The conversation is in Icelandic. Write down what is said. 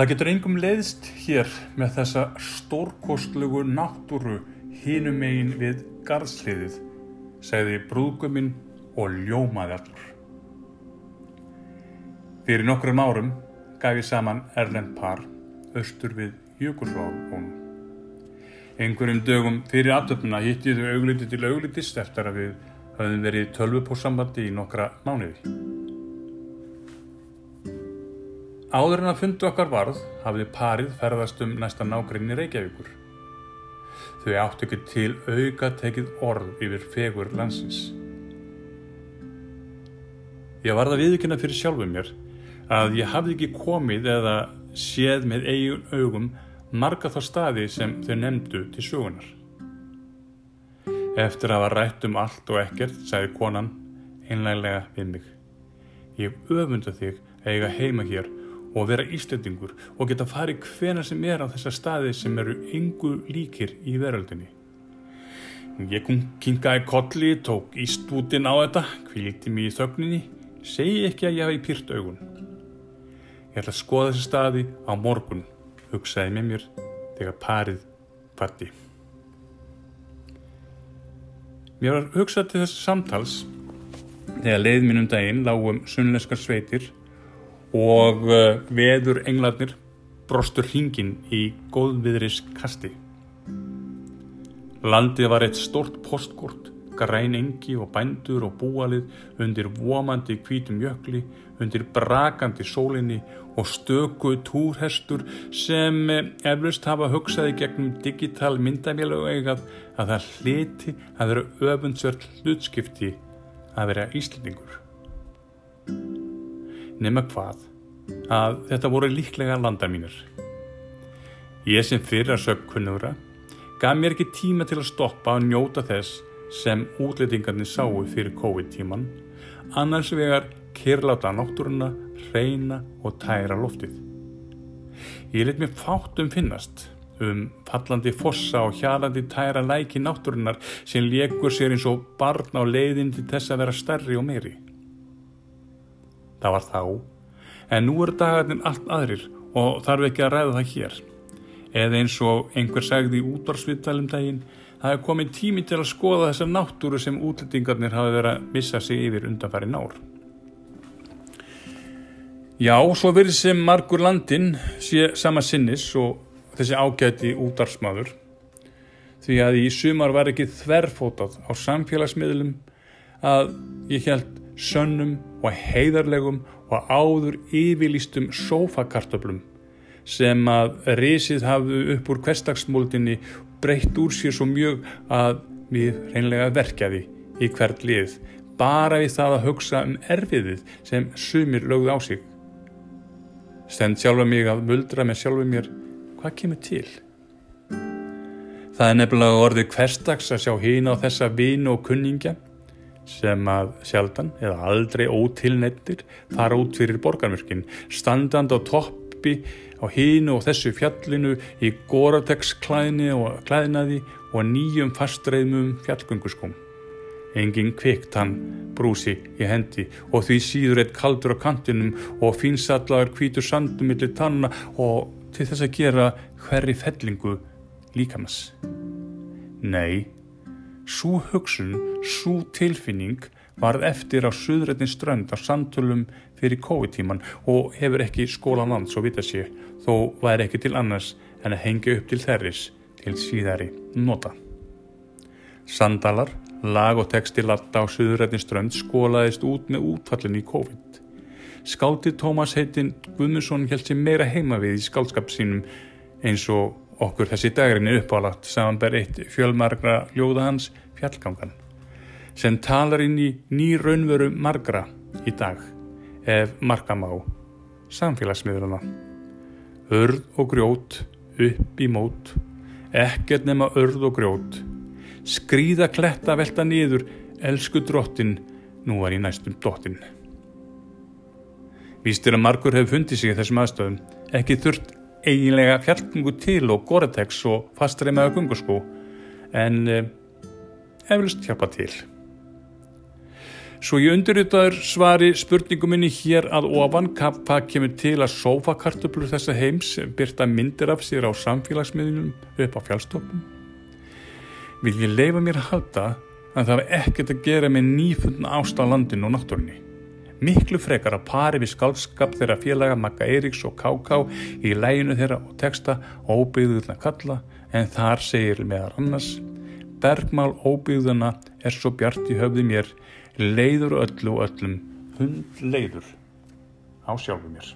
Það getur engum leiðst hér með þessa stórkostlugu náttúru hinum megin við garðsliðið, segði brúðguminn og ljómaði allur. Fyrir nokkrum árum gaf ég saman Erlend par austur við Jökulsváðunum. Einhverjum dögum fyrir aftöfnuna hitti þau augliti til auglitist eftir að við höfðum verið tölvupósambandi í nokkra mánuði. Áður en að fundu okkar varð hafði parið ferðast um næsta nágrinni Reykjavíkur. Þau áttu ekki til auka tekið orð yfir fegur landsins. Ég varða viðkynna fyrir sjálfuð mér að ég hafði ekki komið eða séð með eigun augum marga þá staði sem þau nefndu til sögunar. Eftir að hafa rætt um allt og ekkert, sagði konan einlega við mig. Ég öfunda þig að eiga heima hér og vera íslendingur og geta farið hvena sem er á þessa staði sem eru yngu líkir í veröldinni. Ég kom kingaði kolli, tók ístútin á þetta, kvílti mér í þögninni, segi ekki að ég hafi pýrt augun. Ég ætla að skoða þessi staði á morgun, hugsaði með mér þegar parið fatti. Mér var hugsað til þessi samtals þegar leið minn um daginn lágum sunnleskar sveitir og uh, veður englarnir brostur hringin í góðviðris kasti. Landið var eitt stort postkort, græn engi og bændur og búalið undir vomandi kvítum jökli, undir brakandi sólinni og stöku túrhestur sem eflust hafa hugsaði gegnum digital myndamjölu eigað að það hliti að vera öfundsvört hlutskipti að vera íslendingur. Nefna hvað að þetta voru líklega landar mínir. Ég sem fyrir að sögkunnugra gaf mér ekki tíma til að stoppa og njóta þess sem útlendingarnir sáu fyrir COVID-tíman, annars vegar kyrláta náttúruna, reyna og tæra loftið. Ég let mér fátt um finnast um fallandi fossa og hjalandi tæra læki náttúrunar sem legur sér eins og barn á leiðin til þess að vera stærri og meiri. Það var þá, en nú er dagarnir allt aðrir og þarf ekki að ræða það hér. Eða eins og einhver sagði í útvarsviðtalum daginn, það er komið tími til að skoða þessar náttúru sem útlendingarnir hafi verið að missa sig yfir undanfæri nár. Já, svo verið sem margur landin sé sama sinnis og þessi ágæti útarsmaður því að í sumar var ekki þverfótað á samfélagsmiðlum að ég held sönnum og heiðarlegum og áður yfirlýstum sófakartöflum sem að risið hafðu upp úr hverstagsmóldinni breytt úr sér svo mjög að við reynlega verkjaði í hvert lið bara við það að hugsa um erfiðið sem sumir lögðu á sig. Stend sjálfa mig að muldra með sjálfu mér hvað kemur til? Það er nefnilega orðið hverstags að sjá hína á þessa vinu og kunningja sem að sjaldan eða aldrei ótilnettir fara út fyrir borgarmörkin standand á toppi á hínu og þessu fjallinu í Goratex klæðni og klæðnaði og nýjum fastreðmum fjallgönguskum. Engin kvikt hann brúsi í hendi og því síður eitt kaldur á kantinum og fínsallagur hvítur sandum millir tanna og til þess að gera hverri fellingu líkamans. Nei, svo hugsun, svo tilfinning varð eftir á suðrættin strönd á samtölum fyrir COVID-tíman og hefur ekki skólan land svo vita sé, þó væri ekki til annars en að hengja upp til þerris til síðari nota. Sandalar, lag og texti latta á suðrættin strönd skólaðist út með útfallin í COVID. Skáldi Tómas heitin Guðmundsson held sér meira heima við í skálskap sínum eins og okkur þessi dagrinni uppálagt samanber eitt fjölmargra ljóða hans fjallgangan sem talar inn í ný raunveru margra í dag ef markam á samfélagsmiðluna. Örð og grjót upp í mót, ekkert nema örð og grjót, skrýða kletta velta niður, elsku drottin, nú er í næstum dottin. Vístir að margur hefur fundið sig í þessum aðstöðum, ekki þurft eiginlega fjallgungu til og goretex og fastreimaða gunguskó, en eh, eflust hjálpa til. Svo ég undirritaður svari spurningum minni hér að ofan hvað kemur til að sofakartublur þessa heims byrta myndir af sér á samfélagsmiðlunum upp á fjálstofnum. Vil ég leifa mér að halda að það hef ekkert að gera með nýfundna ást á landinu og náttúrunni. Miklu frekar að pari við skálskap þeirra félaga Magga Eiríks og Káká í læginu þeirra og texta óbyggðuðna kalla en þar segir meðar annars Bergmál óbyggðuna er svo bjart í höfði mér leiður öllu og öllum hund leiður á sjálfu mér